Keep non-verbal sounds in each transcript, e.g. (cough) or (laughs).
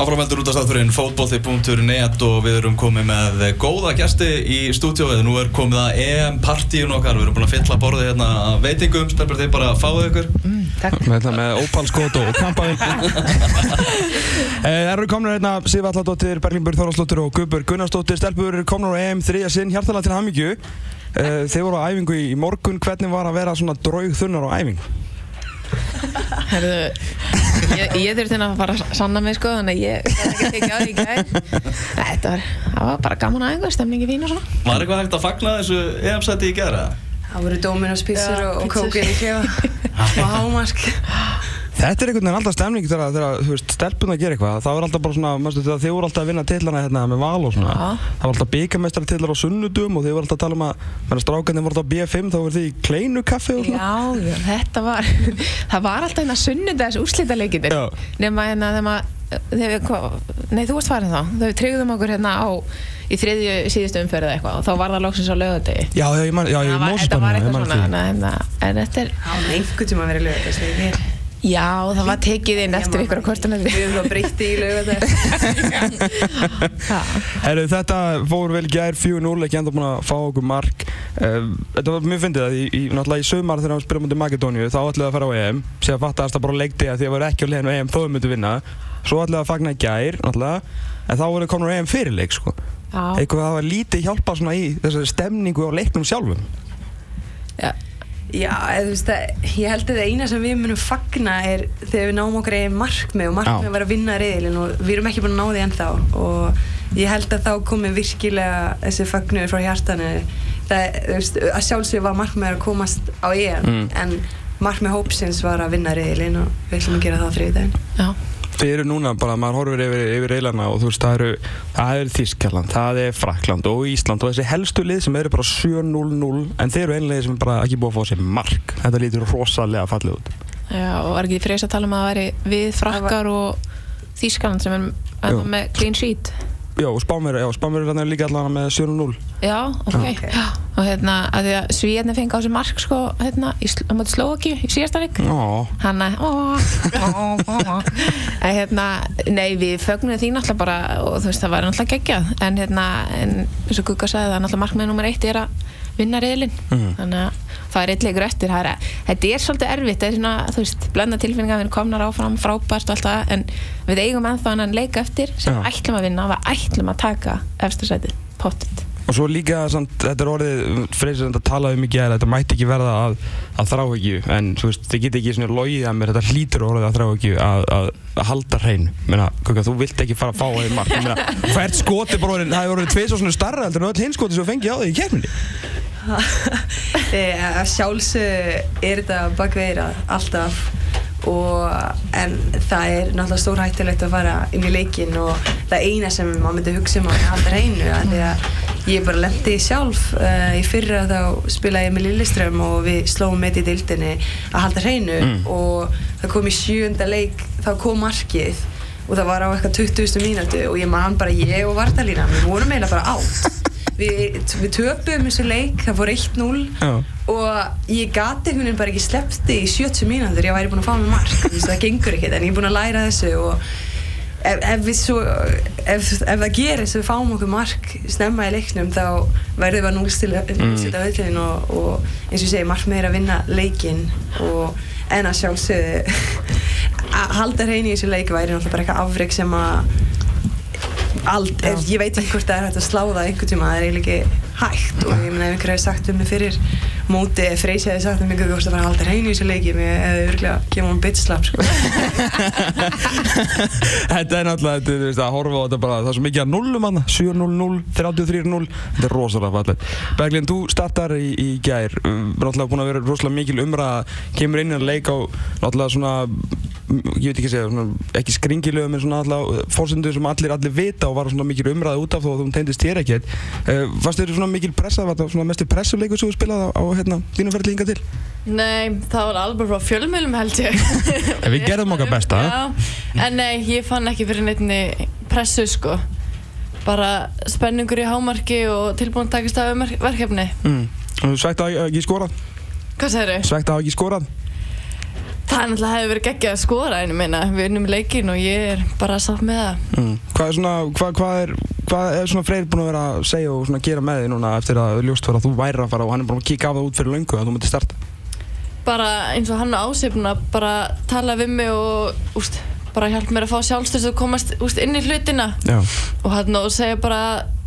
Áframveldur út af staðfyririnn fótbólti.net og við erum komið með góða gæsti í stúdíóið. Nú er komið að EM-partíun okkar, við erum búin að fylla borðið hérna að veitingum, stelpur þeir bara að fáið ykkur. Mm, takk. Með með Opal-skót og kampaðinn. Það eru komnir hérna Sif Alladóttir, Berglingburg Þorvaldsdóttir og Guðbjörg Gunnarsdóttir. Stelpur komnir á EM þriðja sinn, hjartalega til hamingju. Eh, þeir voru á æfingu í morgun, hvernig var að vera svona draug þunnar á æfingu? Herðu, ég, ég þurfti að fara að sanna mig sko, þannig að ég kann ekki tekið á því í gæð. Þetta var, það var bara gaman aðeins, stemningi fín og svona. Var eitthvað hægt að fagna þessu EM-sæti í gera? Það voru Dominos pizzur Já, og, og kókinn í klefa (laughs) og hámark. (laughs) Þetta er einhvern veginn alltaf stemning þegar, þegar þú veist, stelpun að gera eitthvað. Það var alltaf bara svona, mástu, þegar þið voru alltaf að vinna tillana hérna með val og svona. Já. Það var alltaf byggamestari tillar á sunnudum og þið voru alltaf að tala um að, meðan strákarnir voru alltaf á B5 þá voru þið í kleinu kaffi og svona. Já, já, þetta var, (laughs) það var alltaf hérna sunnudags úrslitaleikinir. Já. Nefna hérna þegar maður, þegar við, hvað- nei þú varst farin þá, þegar við tryggðum okkur hérna á, í þriðju síðustu umferð eða eitthvað og þá var það loksins á lögadegi. Já, já, ég man, já, ég Það var- Þetta móspann var ég eitthvað man því. en, þetta er, var einhvern tíma að vera lög þess að ég já, það var tekið inn eftir ykkur á kortunum. Við höfum það breytti í lög þetta. (laughs) Herru, þetta fór vel gær 4-0, ekki enda búin að fá okkur mark. Uh, þetta var mjög fyndið að í, í, náttúrulega í sömar þegar við spilum mútið Makedóniu þá ætlaði að fara á EM, sér fattaðast það bara á leikti að því að það var ekki á leiðinu á EM þó við myndum vinna. Svo ætlaði að fagna gær, náttúrulega, en þá voru komin á EM fyrirleik, sko. Já, Eitthvað það var lítið hjálpa svona í þessari stemningu á leiknum sjálfum. já, Já, eða, þú veist að ég held að það eina sem við munum fagna er þegar við náum okkar eigin markmið og markmið var að vinna reyðilinn og við erum ekki búin að ná því ennþá. Og ég held að þá komi virkilega þessi fagnur frá hjartanu. Það, veist, að sjálfsög var markmið að komast á EM Mm. en markmið hópsins var að vinna reyðilinn og við ætlum að gera það á þriðdægin Þið eru núna bara, maður horfir yfir, yfir reilana og þú veist, það eru, það er Þískland, það er Frakland og Ísland og þessi helstu lið sem eru bara 7-0-0 en þeir eru einlega sem bara ekki búið að fá sér mark. Þetta lítur rosalega fallið út. Já, og var ekki freysa að tala um að það væri við frakkar og Þískaland sem er með clean sheet. Já, og Spánverður, já, Spánverður er líka allavega með 7-0. Já, ok. Ok. Já. Og hérna, að því að Svíðarnir fengi á sig mark sko, hérna, á móti Slóaki í síðasta leik. Já, Hanna, ó, ó, ó, ó. En hérna, nei, við fögnum því náttúrulega bara, og þú veist, það var náttúrulega geggjað. En hérna, en eins og Gugga sagði, það náttúrulega markmið nummer eitt er að vinna reyðlinn. Mhm. Þannig að það er eitt leikur eftir. Það er, þetta er svolítið erfitt, það er svona, þú veist, blenda tilfinningar, við komnar áfram, frábært og allt það, en við eigum ennþá annan leik eftir sem Já. ætlum að vinna og við ætlum að taka eftir sætið, pottit. og svo líka, samt, þetta er orðið, Freysir þetta talaði um mikið að þetta mætti ekki verða að, að þrá ekki, en þú veist, þið geti ekki svona logið að mér, þetta hlýtur orðið að þrá ekki að, að, að halda hreinu. Meina, Kukka, þú vilt ekki fara að fá að þið Meina, hvert skoti bara orðið, það hefur orðið tveis og svona starra heldur en öll hinn skoti sem þú fengið á því í kemminni. (laughs) Eh, sjálfsög er þetta bakveira alltaf og, en það er náttúrulega stór hættulegt að fara inn í leikin og það eina sem maður myndi hugsa um að halda hreinu að því að ég bara lendi sjálf uh, í fyrra þá spilaði ég með Lilleström og við slóum með í dildinni að halda hreinu Mm. og það kom í sjönda leik þá kom markið og það var á eitthvað 20. mínútu og ég man bara ég og Vardalína við vorum eiginlega bara átt við, við töpum þessu leik, það fór 1-0 Já. og ég gati veginn bara ekki sleppti í 70 mínútur ég væri búin að fá mig veist, það gengur ekkert en ég er búin að læra þessu og ef, ef, við svo, ef, ef það gerist við fáum okkur mark snemma í leiknum þá verðum við að núlstila mm. og, og eins og ég segi markmið er að vinna leikin og en að sjálfsögðu (laughs) að halda hreinu í þessu leik væri náttúrulega bara eitthvað afreg sem að Ald, ef, ég veit ekki hvort það er hægt að slá það einhvern tíma, það er eiginlega ekki hægt og ég meina ef einhver hefði sagt um mig fyrir móti, ef Freysi hefði sagt mig þú veist að fara að halda hreinu í þessu leiki ég hefði örgulega gefið hún bitslap sko. (laughs) Þetta er náttúrulega, þetta, er, þú veist, að horfa á þetta bara, það er svo mikið að nullum hann, 7-0-0, 33-0, þetta er rosalega fallið. Berglind, þú startar í, í gær, náttúrulega búin að vera rosalega mikil umræða, kemur inn að leika á, náttúrulega svona, ég veit ekki að segja, svona, ekki skringilögum, en svona náttúrulega fórsendur sem allir, allir vita og var svona mikil umræða út af þó að þú tegndist þér ekkert. Uh, Hérna, þínu ferðli hinga til? Nei, það var alveg frá fjölmjölum held ég (laughs) En við gerðum okkar besta. Já, en nei, ég fann ekki fyrir neittni pressu sko Bara spenningur í hámarki og tilbúin að takast af verkefni Mm. Og Svegt að ekki skorað? Hvað segir þau? Svegt að ekki skorað? Það er náttúrulega hefur verið geggjað að skora en ég meina, við erum leikin og ég er bara sátt með það. Mm. Hvað er svona, hvað, hvað er, hvað er svona Freyr búinn að vera að segja og svona gera með þig núna eftir að ljóst var að þú væri að fara og hann er búinn að kíka af það út fyrir löngu að þú myndir starta? Bara eins og hann og ásefna, bara tala við mig og úst, bara hjálp mér að fá sjálfstöðs og komast úst, inn í hlutina. Já, Og hann og segja bara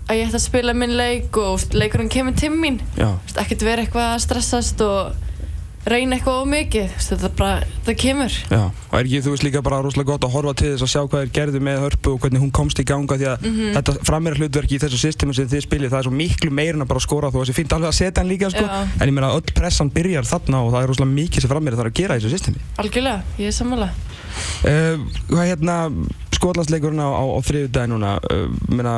að ég ætti að spila minn leik og úst, leikurinn kemur til mín. ekkert vera eitthvað að stressast og reyna eitthvað of mikið. Úst, þetta bara, það kemur. já. Og er ekki þú veist líka bara rosalega gott að horfa til þess að sjá hvað þeir gerðu með hörpu og hvernig hún komst í ganga því að þetta frammeira hlutverki í þessu systemi sem þið spilið það er svo miklu meira en að bara skora þú veist, ég finn alveg að setja hann líka sko, Já. en ég meina öll pressan byrjar þarna og það er rosalega mikið sem frammeira þarf að gera í þessu systemi. Algjörlega, ég er sammála. Uh, hvað hérna skotlandsleikurinn á, á, á þriðudagi núna uh, meina,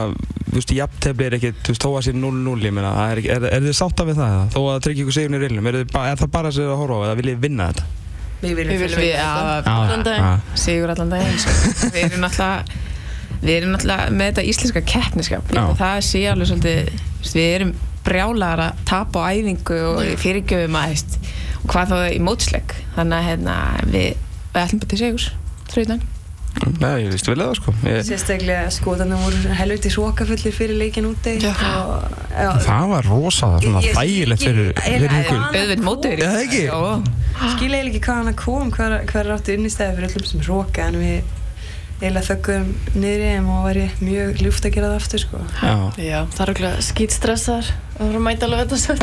þú veist, jafntefli er ekkert þú veist, þó að sé 0-0 ég meina, það er, er, er þið sátta við það eða? þó að tryggja ykkur sigurinn í reilum er, er það bara að segja að horfa á eða viljið vinna þetta? Við viljum Við já, þetta. Allan daginn. já. sigur allan daginn sko. við erum náttúrulega við erum náttúrulega með þetta íslenska keppniskap það sé alveg svolítið við erum brjálagar að tapa á æfingu og fyrirgjöfum að veist, og hvað þá í mótsleik þannig að hérna, við, við ætlum bara til sigurs þrjóðan Nei, ég vist vel eða sko ég, Sérstaklega skotanum voru helviti svokafullir fyrir leikin úti Já. og, já, það var rosa svona þægilegt fyrir, ykkur auðvitað mótur Já, það ekki? skil eiginlega ekki hvað hann kom hver, hver áttu innistæði fyrir öllum sem roka en við eiginlega þöggum niður í þeim og væri mjög ljúft að gera það aftur sko. Já. Já, það er okkur skýtstressar það að mæta alveg þetta svo.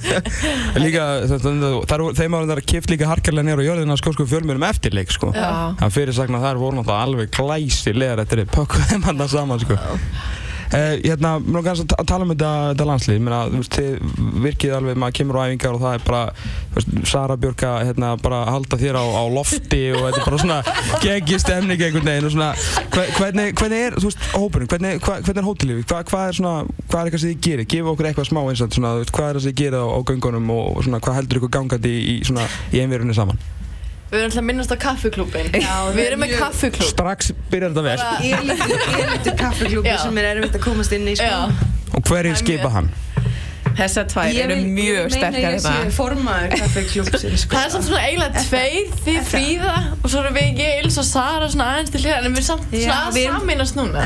(laughs) líka, það, það, það, þeim var það kipt líka harkarlega nýra á jörðina skósku fjölmjörnum eftirleik sko Já. Það fyrir sagna þar voru náttúrulega alveg glæsilegar eftir þið pökkuð þeim hann saman sko. Uh, hérna, mér er kannski að tala um þetta, þetta landslið, ég meina, þú veist, þið virkið alveg, maður kemur á æfingar og það er bara, þú veist, Sara Björka, hérna, bara að halda þér á, á lofti og þetta er bara svona geggi stemning einhvern veginn og svona, hve- hvernig, hvernig er, þú veist, hópurinn, hvernig, hvernig er hótelífi, hva, hvað er svona, hvað er eitthvað sem þið gerir, gefa okkur eitthvað smá eins og svona, þú veist, hvað er það sem þið gerir á, á göngunum og svona, hvað heldur ykkur gangandi í, í svona, í einverjunni saman? Við erum alltaf að minnast á kaffiklúbin. Já, við erum með mjög- kaffiklúb. Strax byrjar þetta vel. Élítur (laughs) kaffiklúbi Já. sem er erfitt að komast inn í sko. Og Það er skipa hann? þessar tvær eru mjög sterkar Ég meina ég sé hérna. formaður kaffiklúbsins sko. það er samt svona eiginlega tveir, þið fríða og svo erum við Gils og Sara svona aðeins til hliðar en við erum samt Já, svona að saminast núna.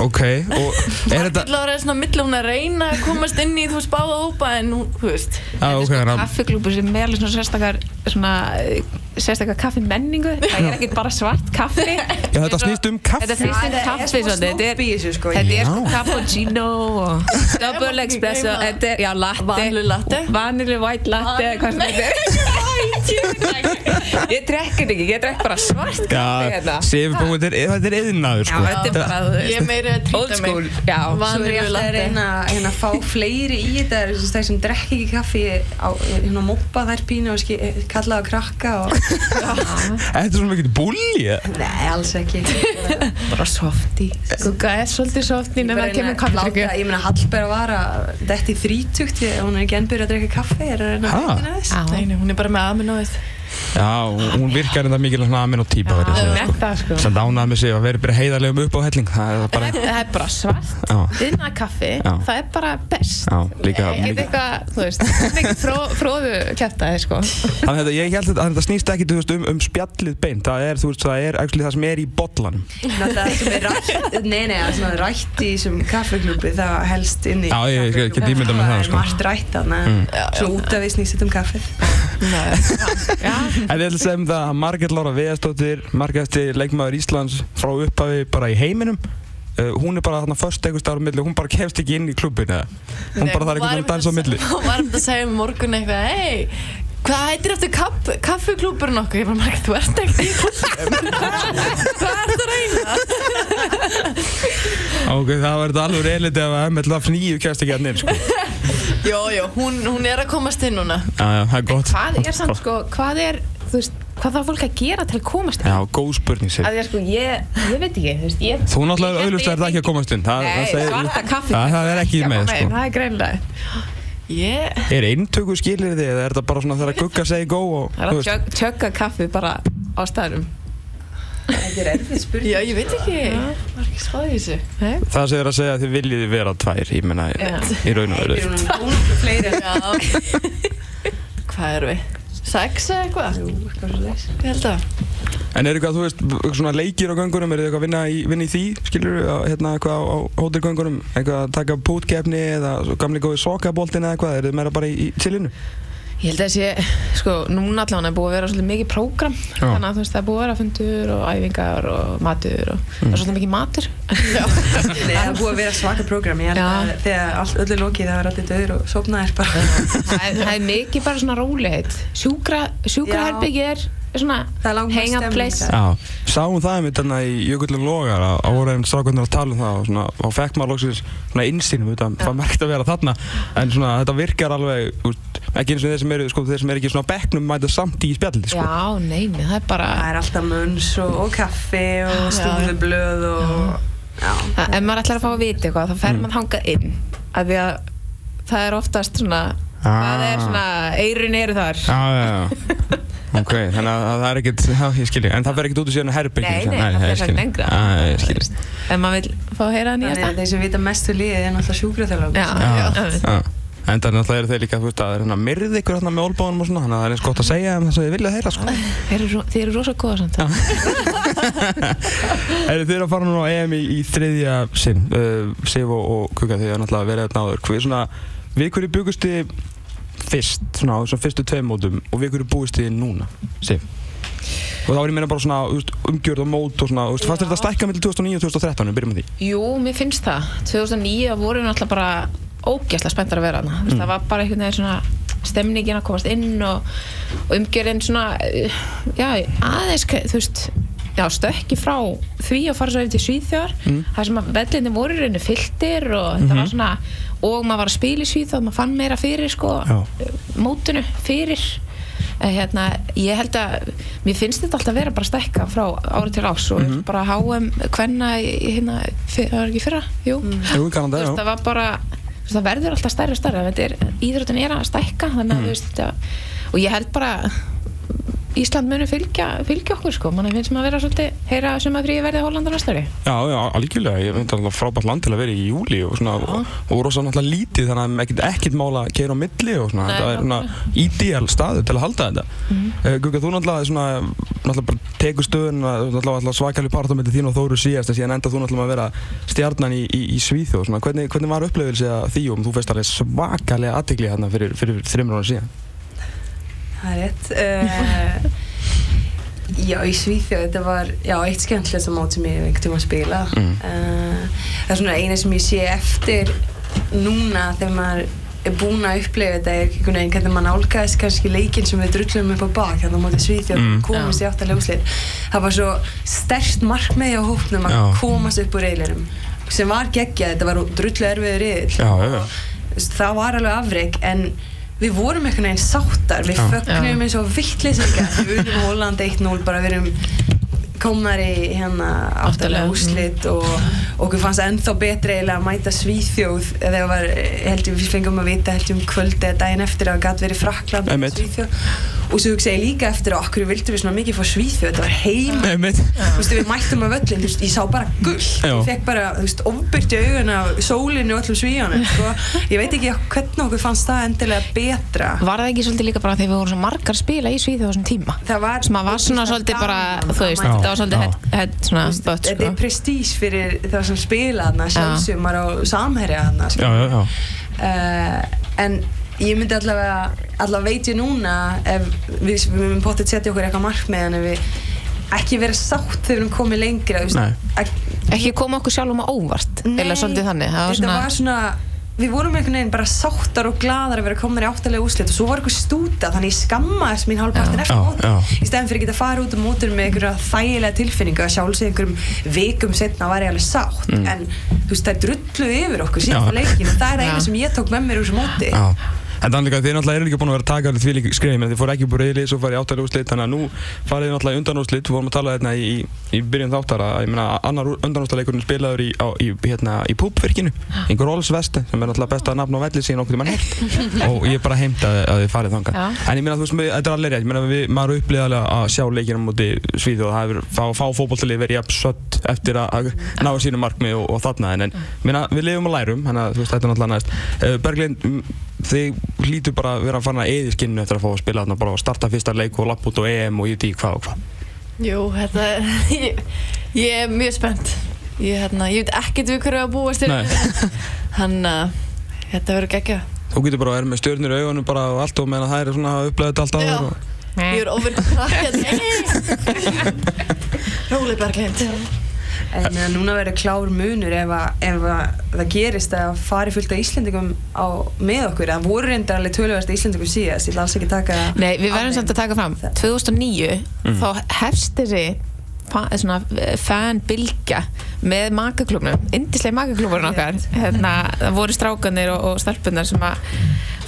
Ok, og (laughs) er þetta... Lára er svona milli hún að reyna að komast inn í þú báða hópa en hún, þú veist. Já, ok, þannig að... kaffiklúpur sem er alveg svona sérstakar svona, eh, sérstakar kaffi menningu það er (laughs) ekkert bara svart kaffi Já, þetta snýst um kaffi. Þetta snýst um Það er kaffi snobb þetta er- í þessu sko. Þetta er Já. cappuccino og (laughs) double espresso, þetta er, já, latte Vanillu latte. Vanillu white latte, hvað sem þetta er Ég drekk þetta ekki, ég drekk bara svart kaffi Já, hérna sefbúið, þetta er- er yðnaður, Já, sko. þetta er bara, Ég er meira að old trýta school mig. Já, Svo er ég alltaf að reyna að fá fleiri í þetta þess að sem drekk ekki kaffi á, hérna moppa þær pínu og kalla það krakka og Þetta er svona mikið búli, eða? Nei, alls ekki. Bara softi Skugga er svolítið softi nema það kemur að kaffryggu láta- Ég meina Hallberg var að Þetta í þrítugt, hún er ekki enn byrjað að drekka kaffi Er að þess Já, hún er. Já, virkar enda mikið svona amin og típa, verið segja, með sko. það sko ánað með sig að vera bara heiðarlegum upp á helling. Það er bara... Það er, það er bara svart, Já. yðna kaffi, Já. það er bara best. Já, líka... Ekkert líka. eitthvað, þú veist, mikið fró, fróðu kæftæði, sko. Þannig að þetta- ég held að þetta snýst ekki, þú veist, um, um spjallið beint. Það er, þú veist, það er actually það sem er í. Náttúrulega það sem er rætt Nei, nei, það er svona rætt í þessum kaffiklúbi Það helst inn í Já, ég- ég get þetta En ég að segja um það að Margrét Lára Viðarsdóttir, margæsti leikmaður Íslands frá upphafi bara í heiminum, uh, hún er bara þarna först einhvers staðar á milli, hún bara kemst ekki inn í klubbin eða. Hún Nei, bara þarf einhvern veginn að dansa á milli. Hún var um að segja um morgun eitthvað, hei, hvað heitir eftir kaff, kaffiklúburinn okkur? Ég bara, Margrét, þú ert ekkert í klúbburinn. hvað ert að reyna? Ok, það var þetta alveg reyliti ef að MLF 9 kemst ekki að inn, sko. Jó, jó, hún, hún er að komast inn núna. Já, já, það er gott. hvað er samt, sko, hvað er, þú veist, hvað þarf fólk að gera til að komast Já, góð spurning sér. Að ég, sko, ég, ég veit ekki, þú veist, ég... Þú náttúrulega auðvitað er það ekki að komast inn. Það, Nei, það segir- svarta kaffi. Það, það er ekki með, nei, sko. Það er. Ég, Er eintöku skilir þið eða er þetta bara svona þegar Gugga segir go og, Það er að tjögg- tjögga kaffi bara á staðurum. Þetta er erfið spurning já, ég veit ekki, var ekki spáðið í þessu. Nei? það segir að segja að þið viljið vera tvær, ég menna, Já. í raun og veru. Við (laughs) erum búin fleiri Já. hvað er við? Sex eða eitthvað? Jú, eitthvað svo leys. Ég held að. En er eitthvað, þú veist, svona leikir á göngunum, er þið eitthvað að vinna í, vinna í því, skilur þú, hérna eitthvað á, hótelgöngunum, eitthvað að taka pútkefni eða gamli góði sokaboltin eða eitthvað, er þið meira bara í, í chillinu? Ég held að þessi, sko, núna allavega er búið að vera svolítið mikið prógram. Þannig að þú veist, það er búið að vera fundur og æfingar og matur og það er svolítið mikið matur. (laughs) Nei, það er búið að vera svaka prógram. Ég held að þegar allt öllu lokið það er allir döður og sopnaðir bara. það er, það er mikið bara svona rólegheit sjúkra, sjúkraherbyggi er svona Það er stemning place. sáum það einmitt þarna í Jökullin Logar að áraðin strákundir að tala um það og svona, og fekk maður loksins svona innsýnum, þetta var merkt að vera þarna. En svona þetta virkar alveg, ekki eins og þeir sem eru, sko, þeir sem eru ekki svona bekknum mæta samt í spjallið, sko. já, nei, nei, það er bara Það er alltaf munns og, og kaffi og Já. stúðublöð og... Já. það, ef maður ætlar að fá að vita eitthvað þá fer maður þangað inn af því að það er oftast svona það er svona, eirun eru þar Já, já, já. (laughs) Ok, þannig að að það er ekkert, já, ég skilji, en það fer ekkert út úr síðan herbygging. Nei, nei, það fer ekkert lengra. Já, ég skilji. ef maður vil fá að heyra það Þannig að nýjasta þeir sem vita mest um liðið er náttúrulega sjúkraþjálfur. En það er náttúrulega eru þeir líka, þú veist, að það er hérna myrð ykkur hérna með olbáðunum og svona, þannig að það er eins gott að segja um þess að þið vilja heyra, sko. Þeir eru, ro- þeir eru rosa góða samt (laughs) Eru þið að fara núna á EM í, í þriðja sinn, uh, Sif og, og Kuka, þið hafa náttúrulega verið þarna áður. Hvað er svona, við hverju byggustu þið fyrst, svona á þessum fyrstu tveim mótum og við hverju búist þið núna, Sif? Og þá er ég meina bara svona umgjörð og mót og svona, þú veist, fannst þetta stækka millir 2009 og 2013, við byrjum með því? Jú, mér finnst það 2009 voru náttúrulega bara ógæslega spenntar að vera hana mm. það var bara einhvern veginn svona stemningin að komast inn og, og umgjörðin svona uh, já, aðeins, þú veist já, stökki frá því að fara svo yfir til Svíþjóðar. Mm. þar sem að vellindi voru í rauninni fylltir og þetta var svona og maður var að spila í Svíþjóð maður fann meira fyrir sko Já. mótinu fyrir. Eh, hérna, ég held að mér finnst þetta alltaf að vera bara að stækka frá ári til ás og bara HM hvenna hérna, það var ekki fyrra, jú. Jú, Þú kannan það, það var bara það verður alltaf stærri og er, íþróttin er að stækka þannig að þetta, og ég held bara Ísland muni fylgja, fylgja okkur sko, mann finnst maður að vera svolítið heyra sem að fríði verði Hollanda næsta ári. Já, já, algjörlega, ég finnst alltaf frábært land til að vera í júli og svona, og, og rosa náttúrulega lítið þannig að ekkert, ekkert mála að keira á milli og svona, Nei, þetta er svona ídíal staður til að halda þetta. Mm Gugga, þú náttúrulega svona, náttúrulega bara tekur stöðun, náttúrulega svakalig part á milli þín og Þóru síðast, en síðan enda þú náttúrulega að vera stjarnan í, í, í Svíþjóð, svona, hvernig, hvernig Það er rétt. Uh, já, í Svíþjóð, þetta var já, eitt skemmtilegsta mót sem ég einhvern tíma að spila. Mm. Uh, það er svona eina sem ég sé eftir núna þegar maður er búinn að upplefa þetta er einhvern veginn hvernig maður nálgæðist kannski leikinn sem við drullum upp á bak hérna á móti Svíþjóð Mm. komast í áttalega úslit það var svo stert markmið á hópnum að Já. komast upp úr reylinum sem var geggjað, þetta var drullu. Þú veist, það var alveg afreg en við vorum einhvern veginn sáttar. Við fögnum eins og vittleysingar við unum Holland 1-0 bara við erum komnar í hérna áttalega úrslit og okkur fannst ennþá betri eiginlega að mæta Svíþjóð þegar var, held ég, við fengum að vita held ég um kvöldi eða daginn eftir að það gæti verið Frakland og. Svíþjóð. Og svo hugsa ég líka eftir að okkur vildum við svona mikið fá Svíþjóð, þetta var heim Einmitt. þú veist, við mættum að völlin, þú veist, ég sá bara gull ég fekk bara, þú veist, ofbyrgt í augun af sólinu og öllum svíjanum sko. ég veit ekki hvernig okkur fannst það endilega betra. Var það ekki svolítið líka bara þegar við vorum margar að spila í Svíþjóð á þessum tíma? Það var sem að var svona svolítið bara, þú veist, að þetta var svolítið head, head svona veist, spött þetta sko. er prestís fyrir það sem spila þarna sjálfsögum maður á samherja þarna sko. Já, já, já. uh, en ég myndi allavega allavega veit ég núna ef við, myndum potið setja okkur eitthvað markmið en ef við ekki vera sátt þegar við erum komið lengra að, Ekki koma okkur sjálfum á óvart eða svolítið þannig. Það var þetta svona, var svona við vorum einhvern veginn bara sáttar og gladar að vera komin í áttalega úslit og svo var eitthvað stúta þannig ég skammaðist mín hálfpartin Já. eftir já. í stæðan fyrir að geta fara út um mótur með einhverja þægilega tilfinningu að sjálfsög einhverjum vikum setna var ég alveg sátt Mm. en þú veist það er drulluð yfir okkur síðan leikin og það er það eina sem ég tók með mér úr þessu móti Já. En þannig að þið náttúrulega eru líka búin að vera að taka alveg því líka skrifin en þið fóru ekki búin reyðlið, svo farið í áttalega úrslit þannig að nú farið þið náttúrulega í undanúrslit. Við vorum að tala þetta í, í, í byrjun þáttar að ég meina annar undanúrstaleikurinn spilaður í, á, í, hérna, í púpvirkinu einhver Rolls Veste sem er náttúrulega besta nafn á velli síðan okkur til mann heilt (laughs) og ég er bara heimt að, að þið farið þangað. Já. en ég meina þú veist, þetta er alveg rétt ég meina við, maður upplýði alveg að sjá leikina múti Svíþjóð það hefur fá, fá fótbolltalið verið jafn sött eftir að, ná sínu markmið og, og þarna en, en meina, og er uh, þið hlýtur bara að vera að fara að eði skinninu eftir að fá að spila þarna bara að starta fyrsta leik og lappa út á EM og ég ekki hvað og hvað. Jú, þetta (laughs) ég, ég er mjög spennt. Ég, hérna, ég veit ekkert við hverju að búast til Nei. (laughs) Þannig að þetta verður geggja Þú getur bara að vera með stjörnir í augunum bara og allt og meðan það er svona að upplega þetta allt og... Ég er ofirk krakka (laughs) Róli Berglind En uh, núna verður klár munur ef, að, ef að það gerist að fari fullt af Íslendingum á, með okkur. Það voru reyndar alveg tölvöðast Íslendingum síðast, ég vil alls ekki taka Nei, við verðum samt að taka fram. 2009, þá hefst þessi eh, fanbylgja með makaklubnum indislega makaklubnum okkar. Hérna, það voru strákanir og, og stelpunar sem að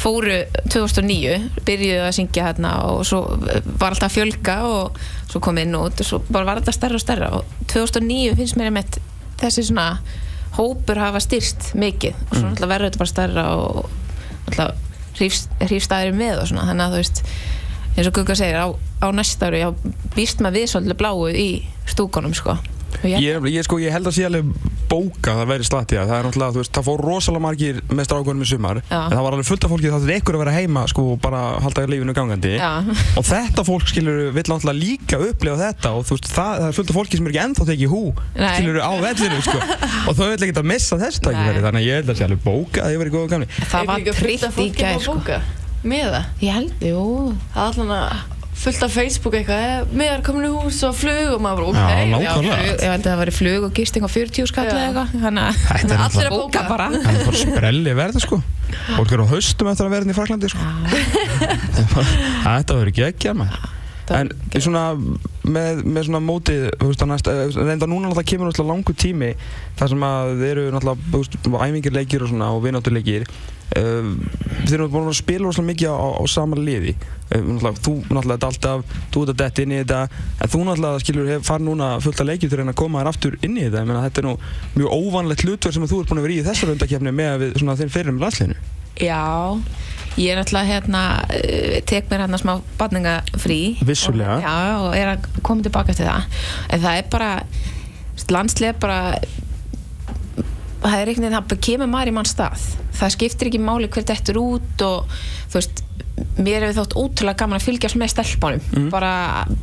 fóru 2009 byrjuðu að syngja hérna og svo var alltaf að fjölga og svo kom inn út og svo bara var þetta stærra og stærra. Og 2009 finnst mér einmitt þessi svona hópur hafa styrst mikið. Og svo mm. verður þetta bara stærra og alltaf hrífstæðir með og svona. Þannig að þú veist eins og Gugga segir á, á næsta ári já, býst maður við svolítið bláu í stúkunum sko. Og ég, Ég, ég, sko, ég held að sé alveg bóka það verið slatti það er náttúrulega, þú veist, það fór rosalega margir með strákunum í sumar, Já. en það var alveg fullt af fólki það er ykkur að vera heima, sko, og bara halda lífinu gangandi. Já. (laughs) og þetta fólk, skilur, vill náttúrulega líka upplifa þetta. Og þú veist, það, það er fullt af fólki sem er ekki ennþá tekið hú, Nei. skilur, á vellinu, sko. (laughs) Og þau vill ekki að missa þess Nei. þannig að ég held að sé alveg bóka að það með það ég held, jú. Það er allan að fullt af Facebook eitthvað eh, með er komin í hús og flug og maður bara ok. Já, Nákvæmlega. ég held að það væri flug og gisting á 40 skall eða eitthvað þannig að er Allir náttúrulega að bóka bara. Það er bara sprelli verða sko. Fólk eru á haustum eftir að vera hérna í Fraklandi sko. (laughs) Þetta verður ekki ekki maður En svona með, með svona mótið þú veist, að næst, eh, reynda núna náttúrulega kemur náttúrulega langur tími þar sem að þeir eru náttúrulega þú veist, æfingir leikir og svona og vináttuleikir uh, þeir eru búin að spila rosalega mikið á, á, á sama liði. Uh, náttúrulega, þú náttúrulega þetta alltaf þú ert að detta inn í þetta en þú náttúrulega skilur hef farið núna fullt að leikir til að reyna að koma þér aftur inn í þetta. Ég meina þetta er nú mjög óvanlegt hlutverð sem þú ert búin að vera í í þessar undakefni með við svona þeir fyrir með landsliðinu. Já, ég er náttúrulega hérna uh, tek mér hérna smá badningafrí Vissulega. og, Já, og er að koma tilbaka eftir það. En það er bara landslið bara það er einhvern veginn, það kemur maður í mann stað. Það skiptir ekki máli hver þetta er út og þú veist mér hefur þótt ótrúlega gaman að fylgjast með stelpunum. Bara,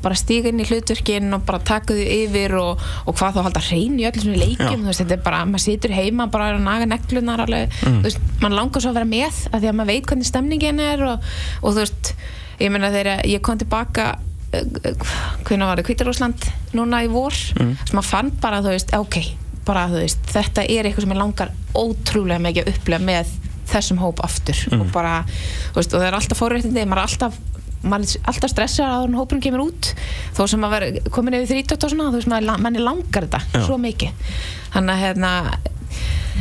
bara stíga inn í hlutverkin og bara taka þau yfir og, og hvað þá halda hrein í öllum svona þú veist, þetta er bara, maður situr heima bara að naga neglunar alveg, þú veist, mann langar svo að vera með af því að maður veit hvernig stemningin er og, og þú veist, ég meina þegar ég kom tilbaka hvernig var það, Kvítarúsland núna í vor, sem maður fann bara þú veist, ok, bara þú veist þetta er eitthvað sem ég langar ótrúlega mikið að upplega með þessum hóp aftur. Og bara, þú veist, og það er alltaf fórréttindi, maður er alltaf maður er alltaf stressað að hópurinn kemur út. Þó sem að vera komin yfir 30 og svona þú veist, maður, manni langar þetta Já. svo mikið. Þannig að hérna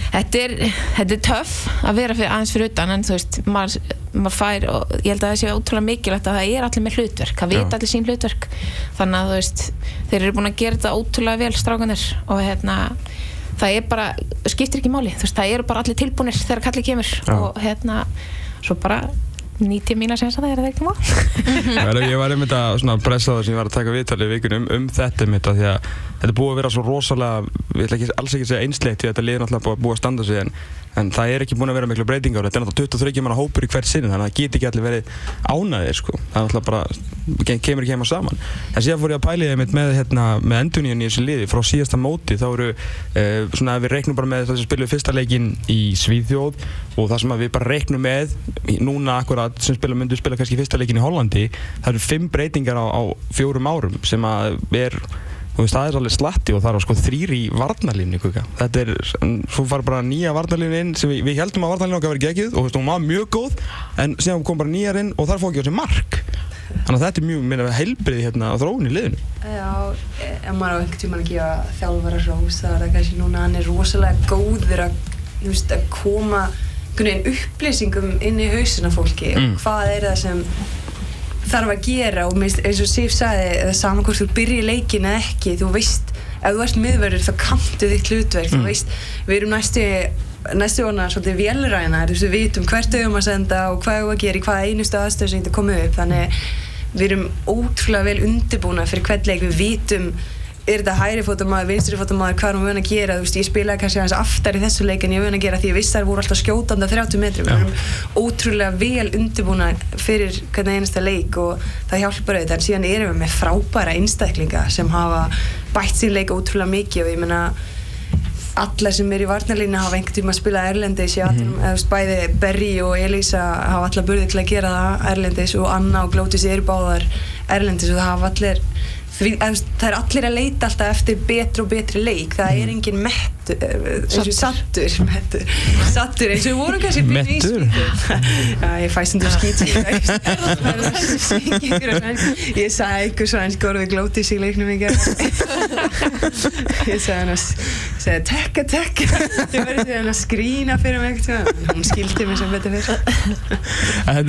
þetta er, þetta er töff að vera fyrir, aðeins fyrir utan en þú veist, maður, maður fær og ég held að það sé ótrúlega mikilvægt að það er allir með hlutverk, það vita allir sín hlutverk. Þannig að þú veist, þeir eru búin að gera þetta ótrúlega vel strákanir og hérna það er bara, skiptir ekki máli. Veist, það eru bara allir tilbúinir þegar kallið kemur. Já. og hérna, svo bara nýti mín að segja það er það ekki má (laughs) ég var einmitt að pressa það sem ég var að taka viðtalið í vikunum um, þetta einmitt að því að þetta er búið að vera svo rosalega, ég ætla ekki, alls ekki að segja einsleitt því að þetta liður náttúrulega búið, að standa sig en, en það er ekki búin að vera miklu breytingar þetta. Er náttúrulega 23 manna hópur í hvert sinni þannig að það get ekki allir verið ánæðir sko. það er náttúrulega bara, ke- kemur ekki heima saman. En síðan fór ég að pæli einmitt með, hérna, með enduníun í þessu liði. Frá síðasta móti þá eru, uh, svona að við reiknum bara með það sem spilum fyrsta leikin í Svíþjóð og það sem að við bara reiknum með núna akkurat sem spila myndu spila kannski fyrsta leikin í Hollandi það eru fimm breytingar á, á fjórum árum sem að er veist, það er alveg slatti og það er sko þrýr í varnarlínu kuka. þetta er, svo fara bara nýja varnarlínu inn sem við, við heldum að varnarlínu okkar verið geggjuð og hún var mjög góð en síðan kom bara nýjar inn og þar fór ekki á sig mark þannig að þetta er mjög, minna, heilbrið hérna á þróun í liðinu Já, ef maður á einhvern tímann að gefa þjálfara rós þá er það kannski núna hann er rosalega góður að, að koma einhvern veginn upplýsingum inn í hausina fólki Mm. og hvað er það sem þarf að gera og minnst, eins og Sif sagði saman hvort þú byrji leikin eða ekki þú veist, ef þú ert miðverður þá kanntu þitt hlutverk, þú Mm. veist. Við erum næstu næstu vona svolítið vélræna þú veist, við vitum hvert auðum að senda og hvað við að gera í hvaða einustu aðstöð sem þetta komið upp. Þannig við erum ótrúlega vel undirbúna fyrir hvern leik. Við vitum er þetta hægri fótamaður, vinstri fótamaður, hvað er hún vön að gera, þú veist, ég spilaði kannski aðeins aftar í þessu leik en ég er vön að gera því ég að þær voru alltaf skjótandi á 30 metrum, við erum ótrúlega vel undirbúna fyrir hvernig einasta leik og það hjálpar auðvitað, en síðan erum við með frábæra einstaklinga sem hafa bætt sín leik ótrúlega mikið og ég meina alla sem er í varnarlínu hafa einhvern tíma að spila erlendis í aðrum, eða þú veist, bæði Berri og Elísa hafa alla burði til að gera það erlendis og Anna og Glótis eru báðar erlendis og það hafa allir því, það er allir að leita alltaf eftir betri og betri leik. Það er engin mettur og sattur mettur, sattur eins og við vorum kannski byrjuð í skítu. Já, ég fæ sem þú skýt ég sagði einhver svo eins góður við Glótis í leiknum ég sagði hann að tekka tekka. Ég verði því að skrína fyrir mig eitthvað hún skildi mig sem betur fyrir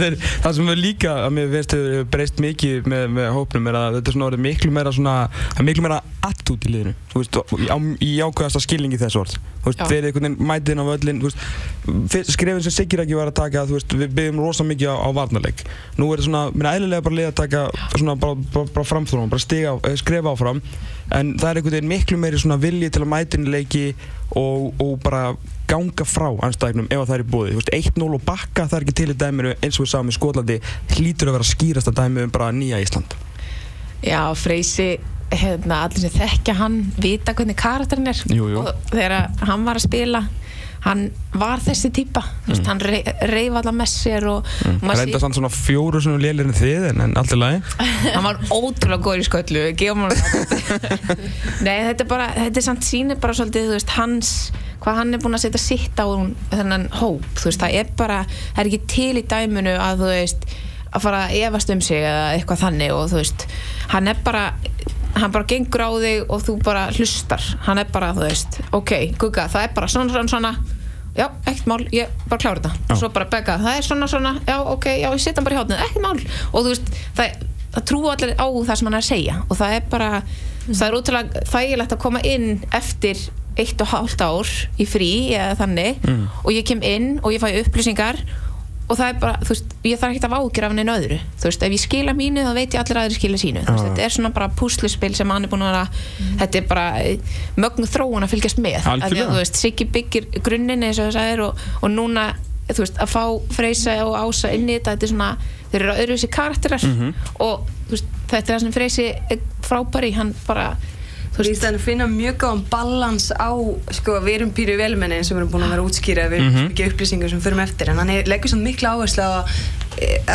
er það sem er líka að mér veist hefur breyst mikið með, með hópnum er að þetta er svona orðið miklu meira svona miklu meira attút í liðinu. Veist, á, í ákveðasta skilningi þess orð þú veist, þeir einhvern veginn mætið inn á völlin þú veist, skrefin sem Siggi ekki var að taka þú veist, við byggjum rosa mikið á, á varnarleik nú er þetta svona, minna eðlilega bara lið að taka svona bara, bara, bara framþróum, bara stiga, eh, skrefa áfram en það er einhvern veginn miklu meiri svona vilji til að mæta inn í leiki og, og bara ganga frá anstæðinum ef að það er í bóði. 1-0 og bakka það er ekki til í dæminu eins og við sáum í Skotlandi hlýtur að vera skýrasta dæmi um bara nýja Ísland. Já, Freysi, hérna, allir sem þekkja hann vita hvernig karakterinn er Jú, jú. og þegar hann var að spila hann var þessi típa mm. hann rey, reyf alla með sér og mm. Það reynda samt svona fjóru svona lélir en þið en, en allt er lagi. (laughs) hann var ótrúlega góður í sköllu hann (laughs) nei þetta er bara þetta er samt sýnir bara svolítið veist hans hvað hann er búinn að setja sitt á þennan hóp veist það er bara það er ekki til í dæminu að þú veist að fara að efast um sig eða eitthvað þannig og þú veist hann er bara hann bara gengur á þig og þú bara hlustar. Hann er bara þú veist ok gugga það er bara svona svona svona. Já, ekkert mál, ég bara klára þetta. Og svo bara begga, það er svona svona. Já, ok, já, ég setja hann bara í hátnið, ekkert mál. Og þú veist, það, það trú allir á það sem hann er að segja. Og það er bara það er útrúlega þægilegt að koma inn eftir eitt og hálft ár í frí eða þannig. Og ég kem inn og ég fæ upplýsingar og það er bara, þú veist, ég þarf ekki að ágjur af neina öðru, þú veist, ef ég skila mínu þá veit ég allir aðri skila sínu, þú veist, þetta er svona bara púsluspil sem hann er búin að vera þetta er bara eh, mögnu þróun að fylgjast með, af því að þú veist Siggi byggir grunninn eins og það sagðir og, og núna, þú veist, að fá Freysa og Ása inn í þetta, þetta er svona þeir eru öðruvísi karakterar. Og þú veist, þetta er það sem Freysi er frábæri, hann bara þú veist, veist, að finna mjög góðan balans á, sko, við erum pýru velmenni eins og við erum búin að vera að útskýra, við erum mm mikið upplýsingar sem förum eftir, en hann leggur svona mikla áherslu á að,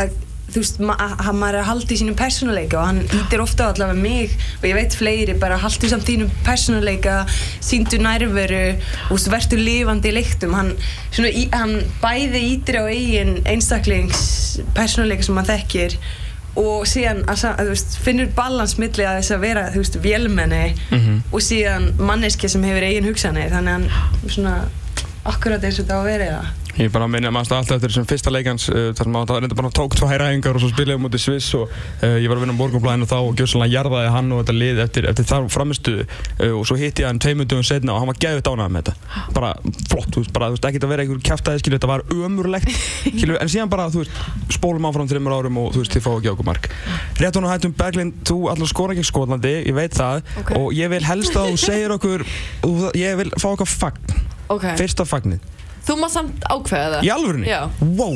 að þú veist, ma að maður er að halda í sínum persónuleika og hann ítir ofta allavega mig og ég veit fleiri, bara haldu samt þínum persónuleika, síndu nærveru og veist, verður lifandi í leiktum hann, svona, í, hann bæði ítir á eigin einstaklings persónuleika sem hann þekkir og síðan að, veist, finnur balans milli að þess að vera þú veist, vélmenni og síðan manneski sem hefur eigin hugsanir. Þannig að hann svona akkurat eins og þetta á að vera það Ég bara minna að maður alltaf eftir þessum fyrsta leikans uh, þar sem maður reynda bara tók tvær æfingar og svo spilaði mútið Sviss og uh, ég var að vinna á morgunblæðinu þá og gjössalega jarðaði hann og þetta lið eftir, eftir þar framistuðu uh, og svo hitti ég hann tveimur dögum setna og hann var geðvitt ánægð með þetta. Bara flott, þú veist, bara, þú veist, ekkert að vera einhver kjaftaði skilur, þetta var ömurlegt (laughs) skilur, en síðan bara, þú veist, spólum áfram þreymur árum og þú veist, þið fá ekki okkur mark. Rétt og hættum Berglind, þú allar skora ekki Skotlandi, ég veit það Ok. og ég vil helst að þú segir okkur (laughs) ég vil fá okkar fagn, Ok, fyrsta fagnið þú má samt ákveða það Í alvörunni? Já. Wow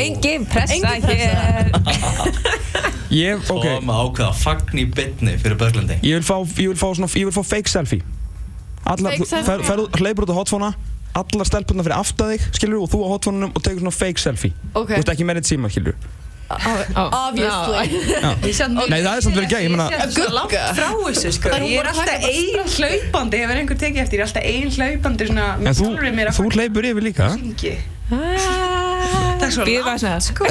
engin pressa Engin pressa. hér (laughs) Ég, ok, maður ákveða fagn í bytni fyrir Berglindi ég vil fá, ég vil fá svona, ég vil fá fake selfie Allar, Fake þú selfie? fer, fer, hleypur út á hotfóna Allar stelpunna fyrir aftar þig, skilur og þú á hotfónunum og tegur svona fake selfie Ok. Þú veist ekki með eitt síma, skilur Obviously. Mjög- (laughs) Nei, það er samt verið gæð, ég sé svo langt frá þessu sko. Það er Ég er alltaf ein hlaupandi Hefur einhver tekið eftir Ég er alltaf ein hlaupandi svona En þú, sjálfri mér að þú hleypur yfir líka? Ah, Takk svo Bíðum langt, sko.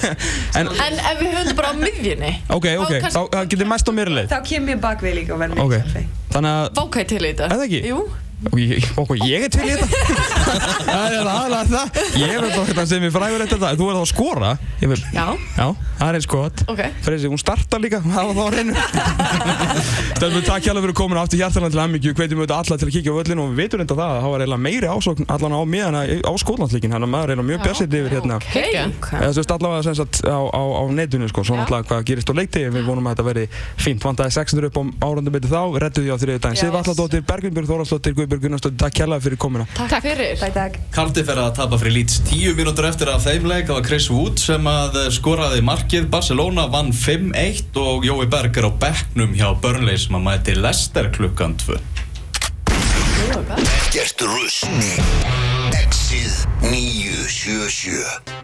(laughs) En, En ef við höfum þetta bara á miðjunni ok, ok, þá getur mæst á mér leið. Þá kem ég bakvið líka og verð selfie þannig að Vákæði til í þetta. Er það ekki? Jú Og ég, ok, ég er til í þetta. (laughs) Það er aðalega það. Ég er bara þetta sem ég frægur eftir þetta Þú er þá að skora Ég vil, Já. Já, það er eins gott Ok. Freysi, hún startar líka. Það var þá á reynu Stelbur, (laughs) takk hjálpa fyrir komin aftur hjartalega til Ammingju Hvetjum við alla til að kíkja á völlin og við veitum reynda það að það var eiginlega meiri ásókn allan á miðana á skólandsleikin Þannig að maður er eiginlega mjög björsitt yfir hérna. Þú veist allavega á, á, á netinu sko, svo náttúrulega hvað gerist á leikti við vonum að þetta veri fínt, vandaði 600 upp á árandum betið þá, Guðbjörg Gunnarsdóttir, takk kjærlega fyrir komina Takk fyrir. Bæ, takk. Cardiff er að tapa fyrir Leeds 10 mínútur eftir af þeim leik það var Chris Wood sem að skoraði markið. Barcelona vann 5-1 og Jói Berg er á bekknum hjá Burnley sem að mæti Leicester klukkan 2 Ekkert rusl Exið 977